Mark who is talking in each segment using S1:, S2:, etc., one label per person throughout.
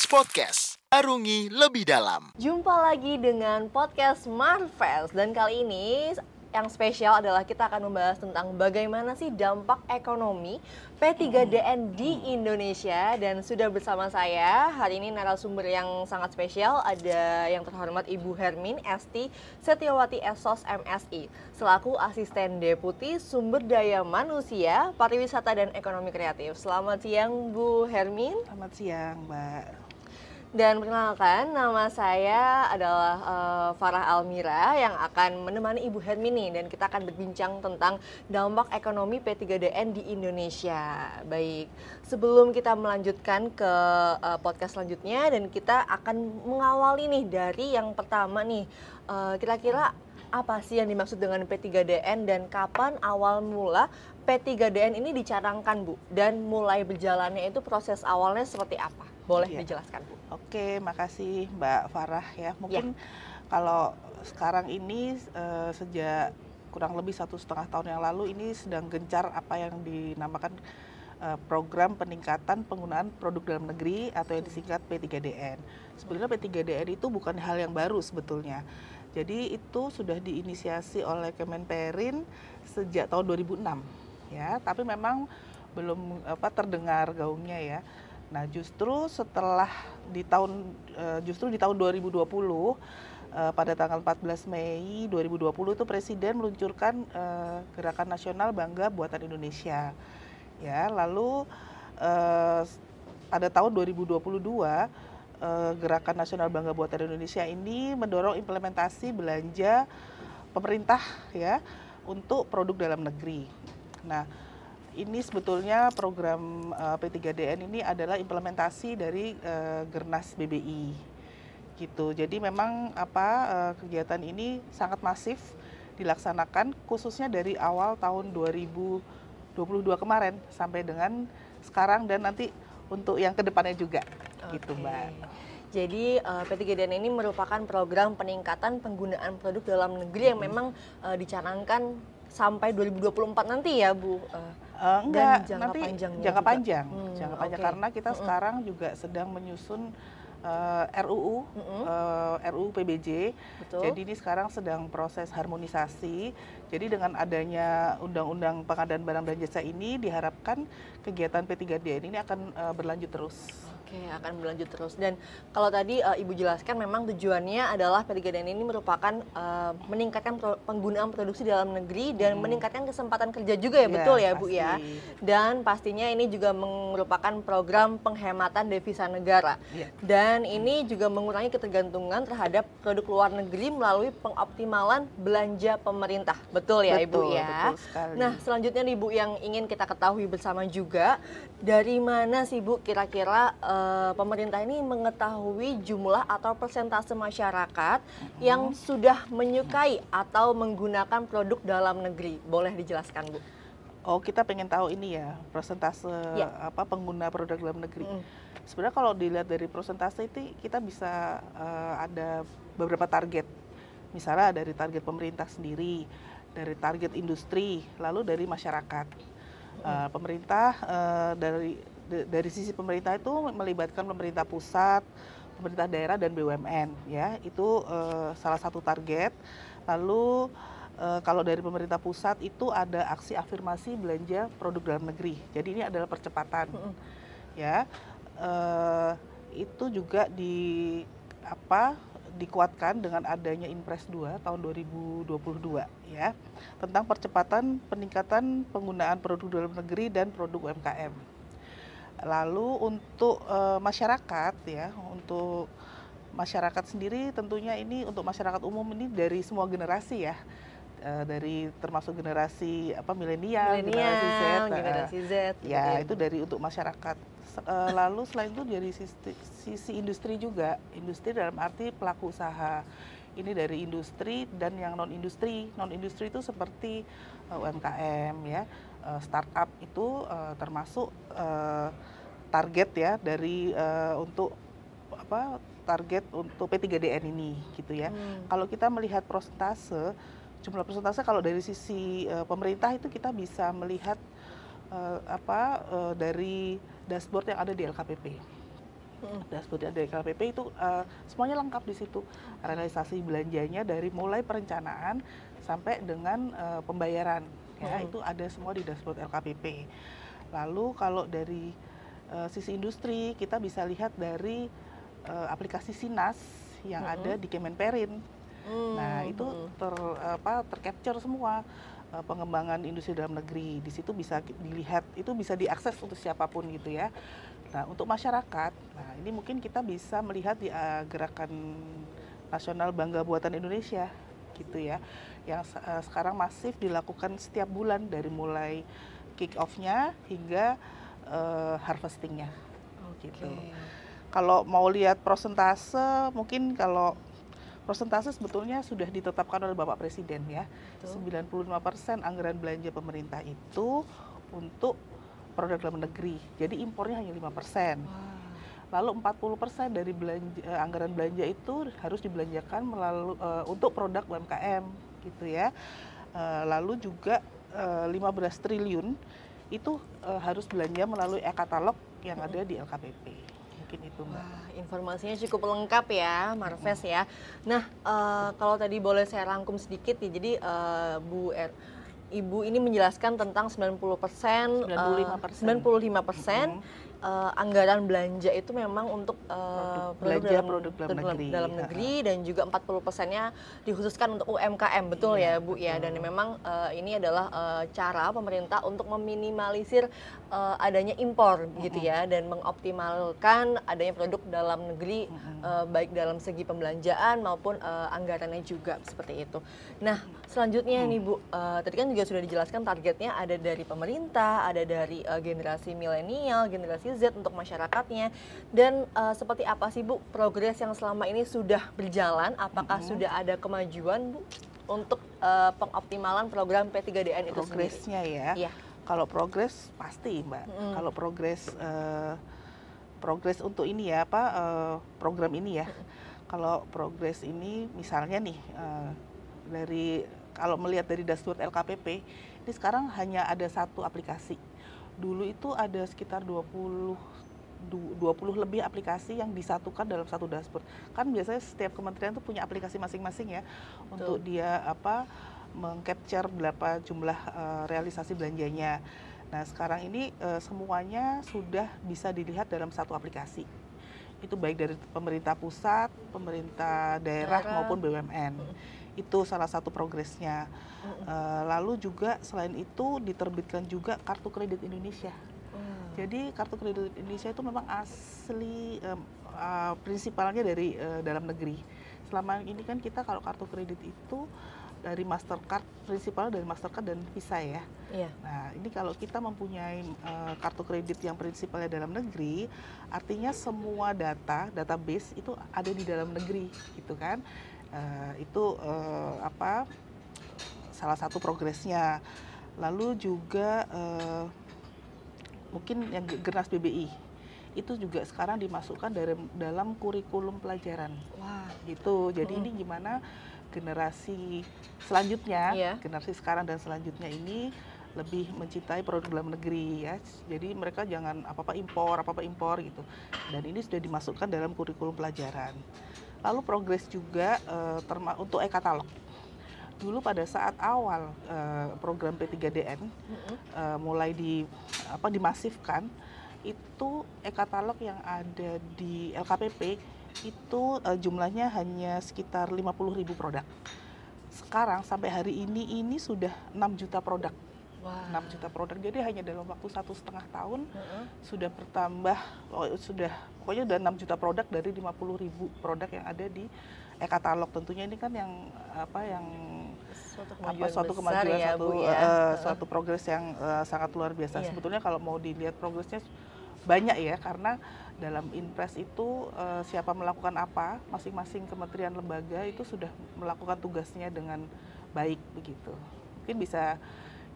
S1: Marves Podcast. Arungi lebih dalam.
S2: Jumpa lagi dengan podcast Marvels dan kali ini yang spesial adalah kita akan membahas tentang bagaimana sih dampak ekonomi P3DN di Indonesia dan sudah bersama saya hari ini narasumber yang sangat spesial ada yang terhormat Ibu Hermin Esti Setiawati Esos MSI selaku asisten deputi sumber daya manusia pariwisata dan ekonomi kreatif. Selamat siang Bu Hermin.
S3: Selamat siang, Mbak.
S2: Dan perkenalkan, nama saya adalah uh, Farah Almira yang akan menemani Ibu Hermini dan kita akan berbincang tentang dampak ekonomi P3DN di Indonesia. Baik, sebelum kita melanjutkan ke uh, podcast selanjutnya dan kita akan mengawali nih dari yang pertama nih, uh, kira-kira apa sih yang dimaksud dengan P3DN dan kapan awal mula P3DN ini dicanangkan Bu? Dan mulai berjalannya itu proses awalnya seperti apa? Boleh ya. dijelaskan Bu?
S3: Oke, makasih Mbak Farah ya. Mungkin ya. kalau sekarang ini uh, sejak kurang lebih satu setengah tahun yang lalu ini sedang gencar apa yang dinamakan uh, program peningkatan penggunaan produk dalam negeri atau yang disingkat P3DN. Sebenarnya P3DN itu bukan hal yang baru sebetulnya. Jadi itu sudah diinisiasi oleh Kemenperin sejak tahun 2006 ya, tapi memang belum apa terdengar gaungnya ya. Nah, justru setelah di tahun uh, justru di tahun 2020 uh, eh, pada tanggal 14 Mei 2020 itu presiden meluncurkan uh, gerakan nasional bangga buatan Indonesia. Ya, lalu pada tahun 2022 uh, gerakan nasional bangga buatan Indonesia ini mendorong implementasi belanja pemerintah ya untuk produk dalam negeri. Nah, ini sebetulnya program eh, P3DN ini adalah implementasi dari uh, Gernas BBI gitu. Jadi memang apa kegiatan ini sangat masif dilaksanakan khususnya dari awal tahun 2022 kemarin sampai dengan sekarang dan nanti untuk yang ke depannya juga. Gitu Mbak.
S2: Jadi uh, P3DN ini merupakan program peningkatan penggunaan produk dalam negeri yang memang uh, dicanangkan sampai 2024 nanti ya Bu. Uh,
S3: Uh, enggak, jangka nanti panjangnya jangka juga. panjang, hmm, jangka panjang karena kita hmm. sekarang juga sedang menyusun uh, RUU, mm -hmm. uh, RUU PBJ. Betul. Jadi ini sekarang sedang proses harmonisasi. Jadi dengan adanya Undang-Undang Pengadaan Barang dan Jasa ini diharapkan kegiatan P3DN ini akan uh, berlanjut terus.
S2: Oke, akan berlanjut terus. Dan kalau tadi uh, Ibu jelaskan memang tujuannya adalah P3DN ini merupakan uh, meningkatkan pro penggunaan produksi dalam negeri dan hmm. meningkatkan kesempatan kerja juga ya, ya betul ya pasti. Bu ya. Dan pastinya ini juga merupakan program penghematan devisa negara. Ya. Dan ini juga mengurangi ketergantungan terhadap produk luar negeri melalui pengoptimalan belanja pemerintah. Betul ya betul, Ibu ya. Betul sekali. Nah, selanjutnya nih Bu yang ingin kita ketahui bersama juga dari mana sih Bu kira-kira uh, uh, pemerintah ini mengetahui jumlah atau persentase masyarakat hmm. yang sudah menyukai atau menggunakan produk dalam negeri. Boleh dijelaskan, Bu?
S3: Oh, kita pengen tahu ini ya, persentase ya. apa pengguna produk dalam negeri. Hmm. Sebenarnya kalau dilihat dari persentase itu kita bisa uh, ada beberapa target. Misalnya dari target pemerintah sendiri, dari target industri, lalu dari masyarakat. Uh, pemerintah uh, dari dari sisi pemerintah itu melibatkan pemerintah pusat, pemerintah daerah dan BUMN ya. Itu uh, salah satu target. Lalu uh, kalau dari pemerintah pusat itu ada aksi afirmasi belanja produk dalam negeri. Jadi ini adalah percepatan. Ya. Uh, itu juga di apa dikuatkan dengan adanya Impres 2 tahun 2022 ya tentang percepatan peningkatan penggunaan produk dalam negeri dan produk UMKM. Lalu untuk uh, masyarakat ya, untuk masyarakat sendiri tentunya ini untuk masyarakat umum ini dari semua generasi ya. Uh, dari termasuk generasi apa milenial, generasi Z, generasi Z, ya itu dari untuk masyarakat. Lalu selain itu dari sisi, sisi industri juga, industri dalam arti pelaku usaha. Ini dari industri dan yang non industri. Non industri itu seperti uh, UMKM ya, uh, startup itu uh, termasuk uh, target ya dari uh, untuk apa target untuk P3DN ini gitu ya. Hmm. Kalau kita melihat persentase jumlah persentase kalau dari sisi uh, pemerintah itu kita bisa melihat uh, apa uh, dari dashboard yang ada di LKPP. dashboard dari LKPP itu uh, semuanya lengkap di situ realisasi belanjanya dari mulai perencanaan sampai dengan uh, pembayaran ya itu ada semua di dashboard LKPP lalu kalau dari uh, sisi industri kita bisa lihat dari uh, aplikasi Sinas yang hmm. ada di Kemenperin hmm. nah itu ter apa tercapture semua uh, pengembangan industri dalam negeri. Di situ bisa dilihat itu bisa diakses untuk siapa pun gitu ya. Nah, untuk masyarakat, nah ini mungkin kita bisa melihat di uh, gerakan nasional bangga buatan Indonesia gitu ya, yang uh, sekarang masif dilakukan setiap bulan dari mulai kick off-nya hingga uh, harvestingnya, okay. gitu. Kalau mau lihat prosentase, mungkin kalau prosentase sebetulnya sudah ditetapkan oleh Bapak Presiden ya, Betul. 95% anggaran belanja pemerintah itu untuk produk dalam negeri. Jadi impornya hanya 5%. Wow. Lalu 40% dari belanja, uh, anggaran belanja itu harus dibelanjakan melalui uh, untuk produk UMKM gitu ya. Uh, lalu juga uh, 15 triliun itu uh, harus belanja melalui e-katalog yang ada di LKPP. Mungkin itu Mbak.
S2: Wah, informasinya cukup lengkap ya, Marves ya. Nah, uh, kalau tadi boleh saya rangkum sedikit nih. Jadi uh, Bu R Ibu ini menjelaskan tentang 90 persen, 95 persen, 95 persen uh, anggaran belanja itu memang untuk uh,
S3: produk, belanja dalam, produk dalam, dalam negeri,
S2: dalam negeri dan juga 40 persennya dikhususkan untuk UMKM betul iya, ya Bu betul. ya dan memang uh, ini adalah uh, cara pemerintah untuk meminimalisir uh, adanya impor mm-hmm. gitu ya dan mengoptimalkan adanya produk dalam negeri mm-hmm. uh, baik dalam segi pembelanjaan maupun uh, anggarannya juga seperti itu. Nah selanjutnya mm-hmm. nih Bu uh, tadi kan juga sudah dijelaskan targetnya ada dari pemerintah, ada dari uh, generasi milenial, generasi Z untuk masyarakatnya. Dan uh, seperti apa sih Bu progres yang selama ini sudah berjalan? Apakah mm -hmm. sudah ada kemajuan Bu untuk uh, pengoptimalan program P3DN itu
S3: progresnya ya. Iya. kalau progres pasti Mbak. Mm. kalau progres uh, progres untuk ini ya apa uh, program ini ya. Kalau progres ini misalnya nih uh, dari kalau melihat dari dashboard LKPP ini sekarang hanya ada satu aplikasi dulu itu ada sekitar 20 20 lebih aplikasi yang disatukan dalam satu dashboard. Kan biasanya setiap kementerian tuh punya aplikasi masing-masing ya Betul. untuk dia apa mengcapture berapa jumlah uh, realisasi belanjanya. Nah, sekarang ini uh, semuanya sudah bisa dilihat dalam satu aplikasi. Itu baik dari pemerintah pusat, pemerintah daerah, daerah. maupun BUMN. Hmm itu salah satu progresnya. Uh, lalu juga selain itu diterbitkan juga kartu kredit Indonesia. Hmm. Jadi kartu kredit Indonesia itu memang asli um, uh, prinsipalnya dari uh, dalam negeri. Selama ini kan kita kalau kartu kredit itu dari Mastercard, prinsipal dari Mastercard dan Visa ya. Iya. Nah, ini kalau kita mempunyai uh, kartu kredit yang prinsipalnya dalam negeri, artinya semua data, database itu ada di dalam negeri, gitu kan uh, itu uh, apa salah satu progresnya lalu juga uh, mungkin yang Gernas BBI itu juga sekarang dimasukkan dari dalam kurikulum pelajaran wah gitu jadi hmm. ini gimana generasi selanjutnya yeah. generasi sekarang dan selanjutnya ini lebih mencintai produk dalam negeri ya. Jadi mereka jangan apa-apa impor, apa-apa impor gitu. Dan ini sudah dimasukkan dalam kurikulum pelajaran. Lalu progres juga uh, untuk e-katalog. Dulu pada saat awal uh, program P3DN mm -hmm. uh, mulai di apa dimasifkan, itu e-katalog yang ada di LKPP itu uh, jumlahnya hanya sekitar 50.000 produk. Sekarang sampai hari ini ini sudah 6 juta produk Wow. 6 juta produk. Jadi hanya dalam waktu satu setengah tahun uh -huh. sudah bertambah, oh, sudah pokoknya udah 6 juta produk dari 50 ribu produk yang ada di e-katalog. Tentunya ini kan yang apa yang suatu kemajuan, apa, suatu kemajuan ya, satu Bu, ya. uh, suatu progres yang uh, sangat luar biasa. Iya. Sebetulnya kalau mau dilihat progresnya banyak ya karena dalam impres itu uh, siapa melakukan apa masing-masing kementerian lembaga itu sudah melakukan tugasnya dengan baik begitu mungkin bisa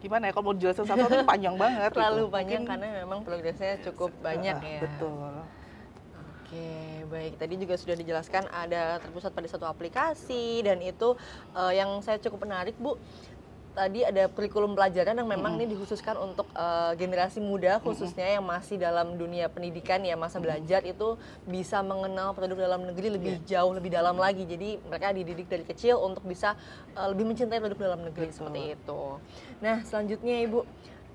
S3: gimana ya kalau mau jelasin satu itu panjang banget
S2: terlalu gitu. panjang Mungkin, karena memang progresnya cukup banyak ya
S3: betul
S2: Oke, baik. Tadi juga sudah dijelaskan ada terpusat pada satu aplikasi dan itu uh, yang saya cukup menarik, Bu. Tadi ada kurikulum pelajaran yang memang mm ini dikhususkan untuk uh, generasi muda khususnya mm -hmm. yang masih dalam dunia pendidikan ya masa belajar mm -hmm. itu bisa mengenal produk dalam negeri lebih yeah. jauh lebih dalam lagi. Jadi mereka dididik dari kecil untuk bisa uh, lebih mencintai produk dalam negeri Betul. seperti itu. Nah, selanjutnya Ibu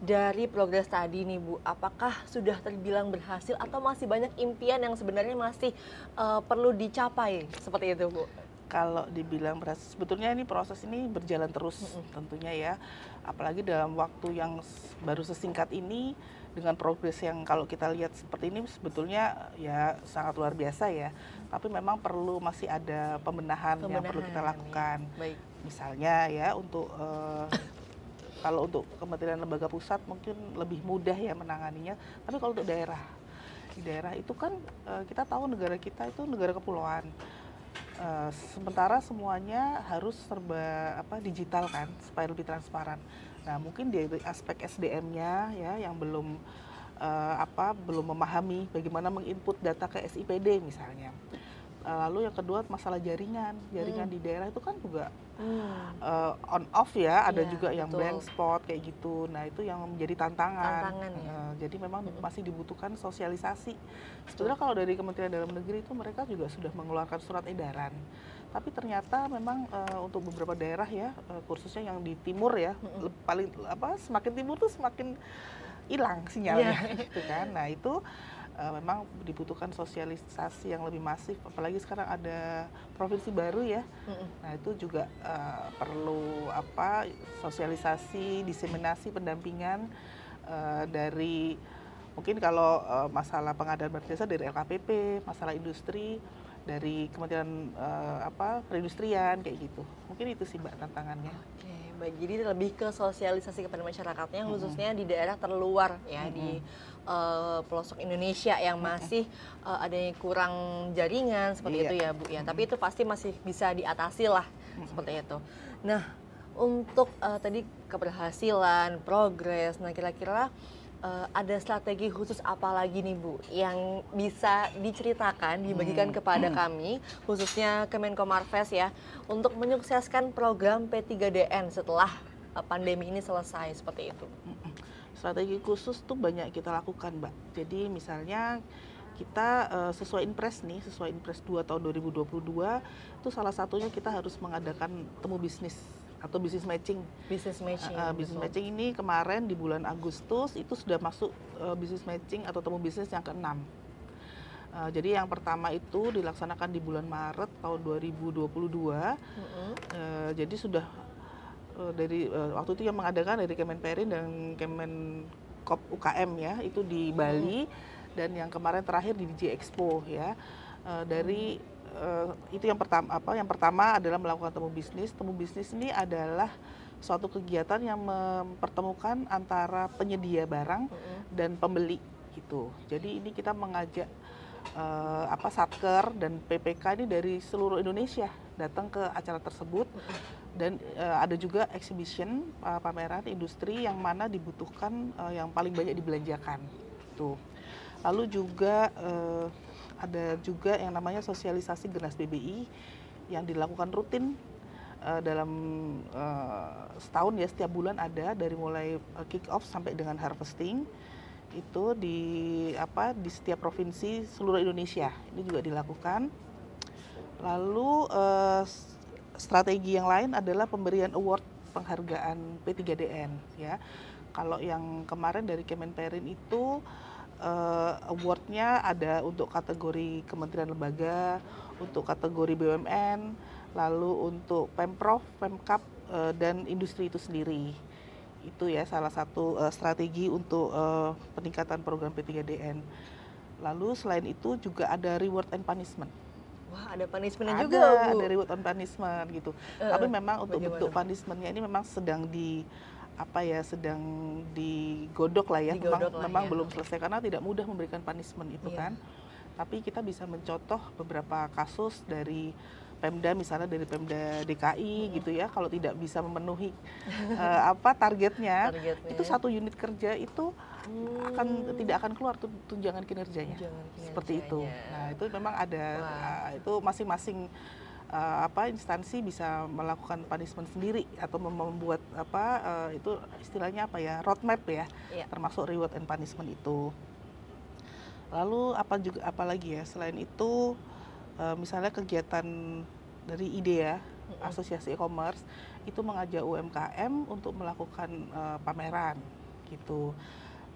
S2: dari progres tadi nih Bu, apakah sudah terbilang berhasil atau masih banyak impian yang sebenarnya masih uh, perlu dicapai seperti itu Bu?
S3: Kalau dibilang berhasil, sebetulnya ini proses ini berjalan terus mm -hmm. tentunya ya, apalagi dalam waktu yang baru sesingkat ini dengan progres yang kalau kita lihat seperti ini sebetulnya ya sangat luar biasa ya. Tapi memang perlu masih ada pembenahan, pembenahan yang perlu kita lakukan. Ya. Baik. Misalnya ya untuk uh, kalau untuk kementerian lembaga pusat mungkin lebih mudah ya menanganinya tapi kalau untuk daerah di daerah itu kan uh, kita tahu negara kita itu negara kepulauan uh, sementara semuanya harus serba apa digital kan supaya lebih transparan. Nah mungkin dari aspek SDM-nya ya yang belum uh, apa belum memahami bagaimana menginput data ke SIPD misalnya. Eh, lalu yang kedua masalah jaringan jaringan hmm. di daerah itu kan juga hmm. uh, on off ya ada ya, juga yang betul. blank spot kayak gitu nah itu yang menjadi tantangan, tantangan ya? uh, jadi memang hmm. masih dibutuhkan sosialisasi sebetulnya kalau dari Kementerian Dalam Negeri itu mereka juga sudah mengeluarkan surat edaran tapi ternyata memang uh, untuk beberapa daerah ya uh, khususnya yang di timur ya hmm. paling apa semakin timur tuh semakin hilang sinyalnya yeah. gitu kan nah itu uh, memang dibutuhkan sosialisasi yang lebih masif apalagi sekarang ada provinsi baru ya. Mm-hmm. nah itu juga uh, perlu apa sosialisasi diseminasi pendampingan uh, dari mungkin kalau uh, masalah pengadaan barang jasa dari LKPP masalah industri dari Kementerian uh, apa perindustrian kayak gitu. Mungkin itu sih mbak tantangannya.
S2: Baik. Jadi lebih ke sosialisasi kepada masyarakatnya khususnya di daerah terluar ya mm-hmm. di uh, pelosok Indonesia yang masih uh, adanya kurang jaringan seperti iya. itu ya Bu ya mm-hmm. tapi itu pasti masih bisa diatasi lah mm-hmm. seperti itu nah untuk uh, tadi keberhasilan progres nah kira-kira uh, ada strategi khusus apa lagi nih Bu yang bisa diceritakan dibagikan hmm. kepada hmm. kami khususnya Kemenko Marves ya untuk menyukseskan program P3DN setelah uh, pandemi ini selesai seperti itu. Hmm.
S3: Strategi khusus tuh banyak kita lakukan, Mbak. Jadi misalnya kita uh, sesuai impres nih, sesuai impres 2 tahun 2022 itu salah satunya kita harus mengadakan temu bisnis atau bisnis matching.
S2: Bisnis matching.
S3: Uh, bisnis matching ini kemarin di bulan Agustus itu sudah masuk uh, bisnis matching atau temu bisnis yang keenam. Uh, jadi yang pertama itu dilaksanakan di bulan Maret tahun 2022. Mm -hmm. uh, jadi sudah dari uh, waktu itu yang mengadakan dari Kemenperin dan Kemenkop UKM ya itu di Bali. -hmm. dan yang kemarin terakhir di DJ Expo ya. Uh, dari uh, itu yang pertama apa yang pertama adalah melakukan temu bisnis. Temu bisnis ini adalah suatu kegiatan yang mempertemukan antara penyedia barang mm -hmm. dan pembeli gitu. Jadi ini kita mengajak uh, apa satker dan PPK ini dari seluruh Indonesia datang ke acara tersebut. Dan uh, ada juga exhibition uh, pameran industri yang mana dibutuhkan uh, yang paling banyak dibelanjakan. Tuh. Lalu juga uh, ada juga yang namanya sosialisasi Genas BBI yang dilakukan rutin uh, dalam uh, setahun ya setiap bulan ada dari mulai uh, kick off sampai dengan harvesting. Itu di apa di setiap provinsi seluruh Indonesia. Ini juga dilakukan lalu uh, strategi yang lain adalah pemberian award penghargaan P3DN ya kalau yang kemarin dari Kemenperin itu uh, awardnya ada untuk kategori kementerian lembaga, untuk kategori BUMN, lalu untuk pemprov, pemkap uh, dan industri itu sendiri. Itu ya salah satu uh, strategi untuk uh, peningkatan program P3DN. Lalu selain itu juga ada reward and punishment.
S2: Wah, ada punishmentnya
S3: ada,
S2: juga,
S3: Bu. Ada reward and punishment gitu. Uh, Tapi memang untuk bentuk punishmentnya ini memang sedang di apa ya sedang digodok lah ya digodok memang, lah memang ya. belum selesai karena tidak mudah memberikan punishment itu yeah. kan tapi kita bisa mencontoh beberapa kasus dari Pemda misalnya dari Pemda DKI hmm. gitu ya kalau tidak bisa memenuhi uh, apa targetnya, targetnya itu satu unit kerja itu hmm. akan tidak akan keluar tunjangan kinerjanya tunjangan kinerjanya. seperti itu nah itu memang ada uh, itu masing-masing uh, apa instansi bisa melakukan punishment sendiri atau membuat apa uh, itu istilahnya apa ya roadmap ya, yeah. termasuk reward and punishment itu. Lalu apa juga apalagi ya selain itu uh, misalnya kegiatan dari IDEA Asosiasi E-commerce itu mengajak UMKM untuk melakukan uh, pameran gitu.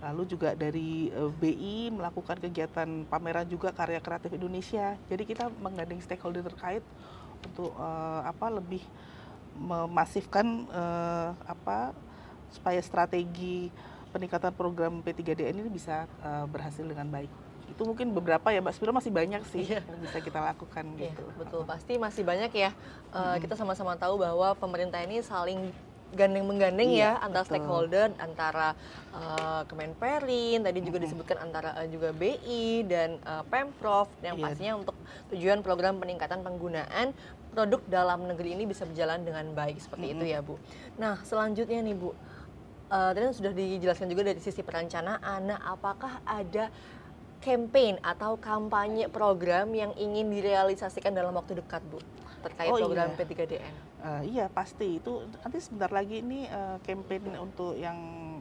S3: Lalu juga dari uh, BI melakukan kegiatan pameran juga karya kreatif Indonesia. Jadi kita menggandeng stakeholder terkait untuk uh, apa lebih memasifkan uh, apa supaya strategi peningkatan program P3DN ini bisa uh, berhasil dengan baik itu mungkin beberapa ya Mbak Spiro masih banyak sih yeah. yang bisa kita lakukan yeah, gitu.
S2: Betul, pasti masih banyak ya. Uh, hmm. Kita sama-sama tahu bahwa pemerintah ini saling gandeng menggandeng iya, ya antara betul. stakeholder antara uh, Kemenperin tadi juga -hmm. disebutkan antara uh, juga BI dan uh, Pemprov yang yeah. pastinya untuk tujuan program peningkatan penggunaan produk dalam negeri ini bisa berjalan dengan baik seperti -hmm. itu ya Bu. Nah selanjutnya nih Bu, uh, tadi sudah dijelaskan juga dari sisi perencanaan. Nah apakah ada campaign atau kampanye program yang ingin direalisasikan dalam waktu dekat, Bu? Terkait oh, program iya. P3DN.
S3: Uh, iya, pasti. Itu nanti sebentar lagi ini uh, campaign untuk yang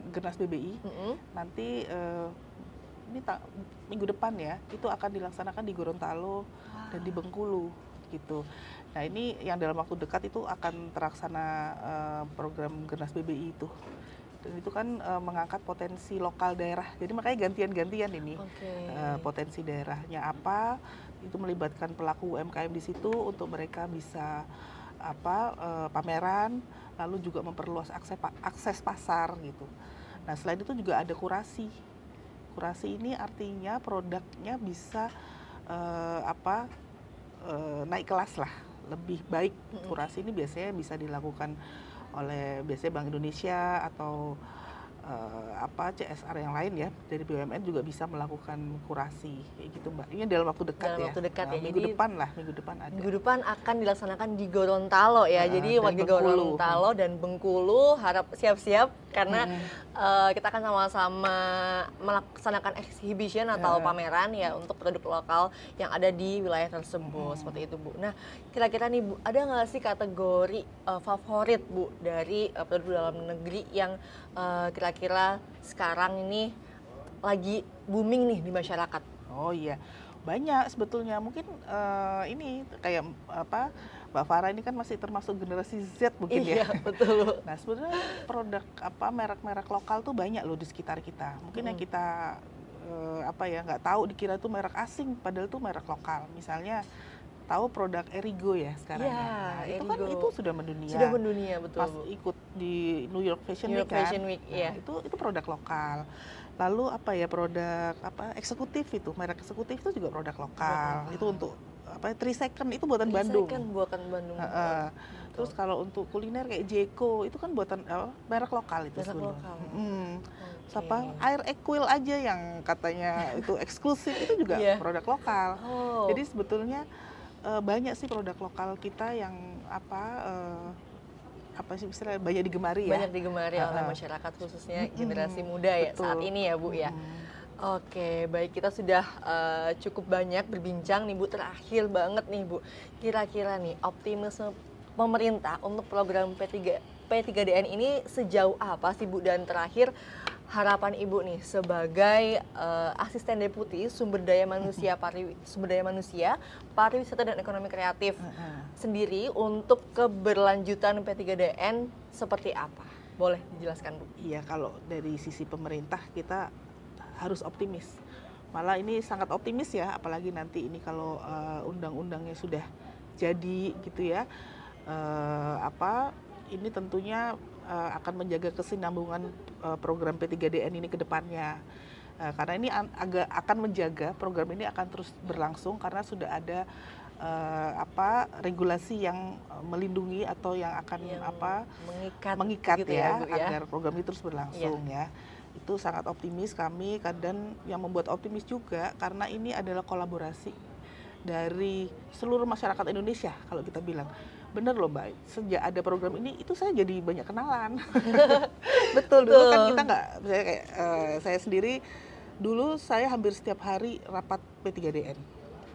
S3: Gernas BBI. Mm -hmm. Nanti uh, ini tak, minggu depan ya, itu akan dilaksanakan di Gorontalo wow. dan di Bengkulu gitu. Nah ini yang dalam waktu dekat itu akan terlaksana uh, program Gernas BBI itu dan itu kan uh, mengangkat potensi lokal daerah. Jadi makanya gantian-gantian ini okay. uh, eh, potensi daerahnya apa itu melibatkan pelaku UMKM di situ untuk mereka bisa apa uh, pameran lalu juga memperluas akses akses pasar gitu. Nah selain itu juga ada kurasi. Kurasi ini artinya produknya bisa uh, apa uh, naik kelas lah, lebih baik. Kurasi ini biasanya bisa dilakukan oleh biasanya Bank Indonesia atau uh, apa CSR yang lain ya dari BUMN juga bisa melakukan kurasi kayak gitu mbak ini dalam waktu dekat
S2: dalam
S3: ya
S2: waktu dekat nah,
S3: ya minggu jadi, depan lah minggu depan ada
S2: minggu depan akan dilaksanakan di Gorontalo ya nah, jadi warga Gorontalo dan Bengkulu harap siap-siap karena hmm. uh, kita akan sama-sama melaksanakan exhibition atau yeah. pameran ya untuk produk lokal yang ada di wilayah tersebut hmm. seperti itu bu. Nah kira-kira nih bu ada nggak sih kategori uh, favorit bu dari uh, produk dalam negeri yang kira kira-kira sekarang ini lagi booming nih di masyarakat?
S3: Oh iya, banyak sebetulnya. Mungkin uh, ini kayak apa Mbak Farah ini kan masih termasuk generasi Z mungkin
S2: iya,
S3: ya.
S2: betul.
S3: Nah sebenarnya produk apa merek-merek lokal tuh banyak loh di sekitar kita. Mungkin hmm. yang kita uh, apa ya nggak tahu dikira itu merek asing, padahal itu merek lokal. Misalnya tahu produk Erigo ya sekarang.
S2: Ya,
S3: nah, itu kan itu sudah mendunia.
S2: Sudah mendunia betul.
S3: Pas ikut di New York Fashion
S2: New York
S3: Week kan.
S2: Fashion Week, nah,
S3: ya. Itu itu produk lokal. Lalu apa ya produk apa eksekutif itu merek eksekutif itu juga produk lokal. Itu untuk apa Three Second itu buatan Three Bandung.
S2: Second buatan Bandung. Uh,
S3: uh. Terus kalau untuk kuliner kayak Jeko itu kan buatan uh, merek lokal itu
S2: merek lokal.
S3: Hmm. Okay. Apa Air Equil aja yang katanya itu eksklusif itu juga yeah. produk lokal. Oh. Jadi sebetulnya uh, banyak sih produk lokal kita yang apa uh, apa sih misalnya banyak digemari
S2: ya. Banyak digemari uh, oleh masyarakat khususnya hmm, generasi muda ya betul. saat ini ya bu ya. Oke, baik. Kita sudah uh, cukup banyak berbincang nih Bu. Terakhir banget nih Bu, kira-kira nih optimisme pemerintah untuk program P3 P3DN ini sejauh apa sih Bu? Dan terakhir harapan ibu nih sebagai uh, asisten deputi sumber daya manusia pari sumber daya manusia pariwisata dan ekonomi kreatif uh -huh. sendiri untuk keberlanjutan P3DN seperti apa? Boleh dijelaskan Bu?
S3: Iya kalau dari sisi pemerintah kita harus optimis. Malah ini sangat optimis ya, apalagi nanti ini kalau uh, undang-undangnya sudah jadi gitu ya. Uh, apa ini tentunya uh, akan menjaga kesinambungan uh, program P3DN ini ke depannya. Uh, karena ini agak akan menjaga program ini akan terus berlangsung karena sudah ada uh, apa regulasi yang melindungi atau yang akan yang apa
S2: mengikat
S3: mengikat gitu ya, ya, ya agar program ini terus berlangsung ya. ya. Itu sangat optimis kami dan yang membuat optimis juga karena ini adalah kolaborasi dari seluruh masyarakat Indonesia kalau kita bilang bener loh mbak. Sejak ada program ini itu saya jadi banyak kenalan. Betul dulu kan kita nggak saya kayak uh, saya sendiri dulu saya hampir setiap hari rapat P3DN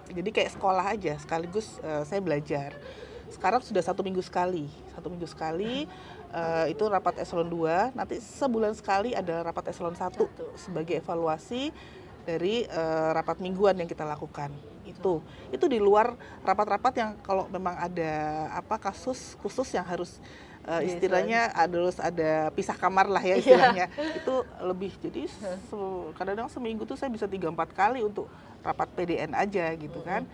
S3: jadi kayak sekolah aja sekaligus uh, saya belajar. Sekarang sudah satu minggu sekali. Satu minggu sekali uh, itu rapat eselon 2 nanti sebulan sekali ada rapat eselon 1 sebagai evaluasi dari uh, rapat mingguan yang kita lakukan itu. Itu di luar rapat-rapat yang kalau memang ada apa kasus khusus yang harus uh, istilahnya harus ada pisah kamar lah ya iya. istilahnya. Yeah. itu lebih jadi kadang-kadang seminggu tuh saya bisa tiga empat kali untuk rapat PDN aja gitu kan.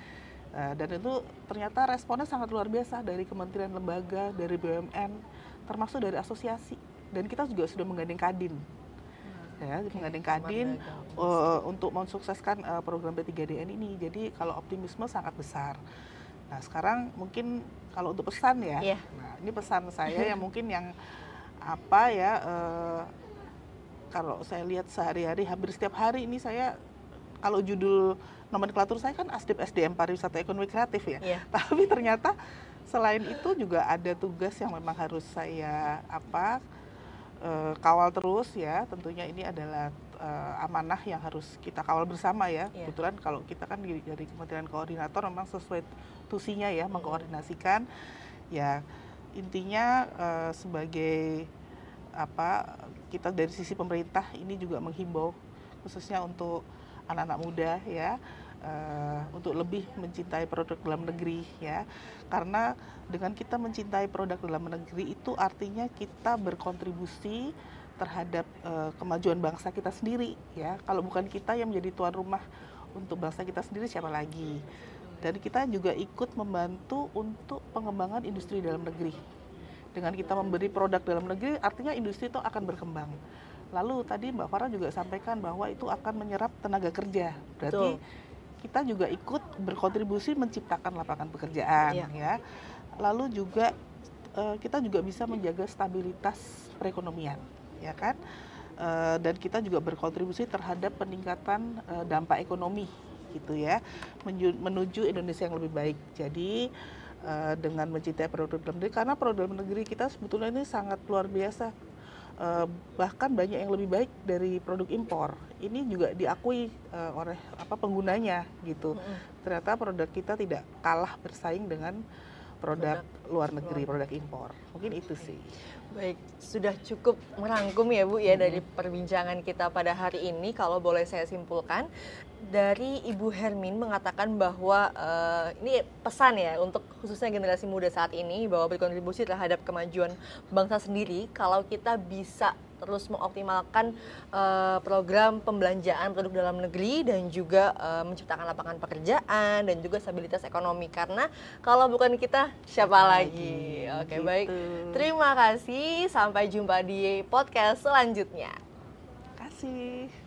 S3: Uh, dan itu ternyata responnya sangat luar biasa dari kementerian lembaga dari BUMN termasuk dari asosiasi. Dan kita juga sudah menggandeng Kadin ya okay. menggandeng Kadin uh, untuk mensukseskan uh, program P3DN ini. Jadi kalau optimisme sangat besar. Nah sekarang mungkin kalau untuk pesan ya, yeah. nah ini pesan saya yang mungkin yang apa ya uh, kalau saya lihat sehari-hari hampir setiap hari ini saya kalau judul nomenklatur saya kan ASDIP SDM pariwisata ekonomi kreatif ya. Yeah. Tapi ternyata selain itu juga ada tugas yang memang harus saya apa uh, kawal terus ya. Tentunya ini adalah uh, amanah yang harus kita kawal bersama ya. Yeah. Kebetulan kalau kita kan dari, Kementerian Koordinator memang sesuai tusinya ya mengkoordinasikan. Ya intinya uh, sebagai apa kita dari sisi pemerintah ini juga menghimbau khususnya untuk anak-anak muda ya uh, untuk lebih mencintai produk dalam negeri ya. Karena dengan kita mencintai produk dalam negeri itu artinya kita berkontribusi terhadap uh, kemajuan bangsa kita sendiri ya. Kalau bukan kita yang menjadi tuan rumah untuk bangsa kita sendiri siapa lagi? Dan kita juga ikut membantu untuk pengembangan industri dalam negeri. Dengan kita memberi produk dalam negeri artinya industri itu akan berkembang. Lalu tadi Mbak Farah juga sampaikan bahwa itu akan menyerap tenaga kerja. Berarti Betul kita juga ikut berkontribusi menciptakan lapangan pekerjaan ya, ya. lalu juga uh, kita juga bisa menjaga stabilitas perekonomian ya kan? Uh, dan kita juga berkontribusi terhadap peningkatan uh, dampak ekonomi gitu ya menuju, Indonesia yang lebih baik. Jadi uh, dengan mencintai produk dalam negeri karena produk dalam negeri kita sebetulnya ini sangat luar biasa uh, bahkan banyak yang lebih baik dari produk impor. Ini juga diakui uh, oleh apa penggunanya gitu. Mm -hmm. Ternyata produk kita tidak kalah bersaing dengan produk, produk luar negeri, luar. produk impor. Mungkin itu sih.
S2: Baik, sudah cukup merangkum ya Bu ya hmm. dari perbincangan kita pada hari ini. Kalau boleh saya simpulkan, dari Ibu Hermin mengatakan bahwa uh, ini pesan ya untuk khususnya generasi muda saat ini bahwa berkontribusi terhadap kemajuan bangsa sendiri. Kalau kita bisa terus mengoptimalkan uh, program pembelanjaan produk dalam negeri dan juga uh, menciptakan lapangan pekerjaan dan juga stabilitas ekonomi karena kalau bukan kita siapa lagi? Oke, gitu. baik. Terima Sampai jumpa di podcast selanjutnya.
S3: Terima kasih.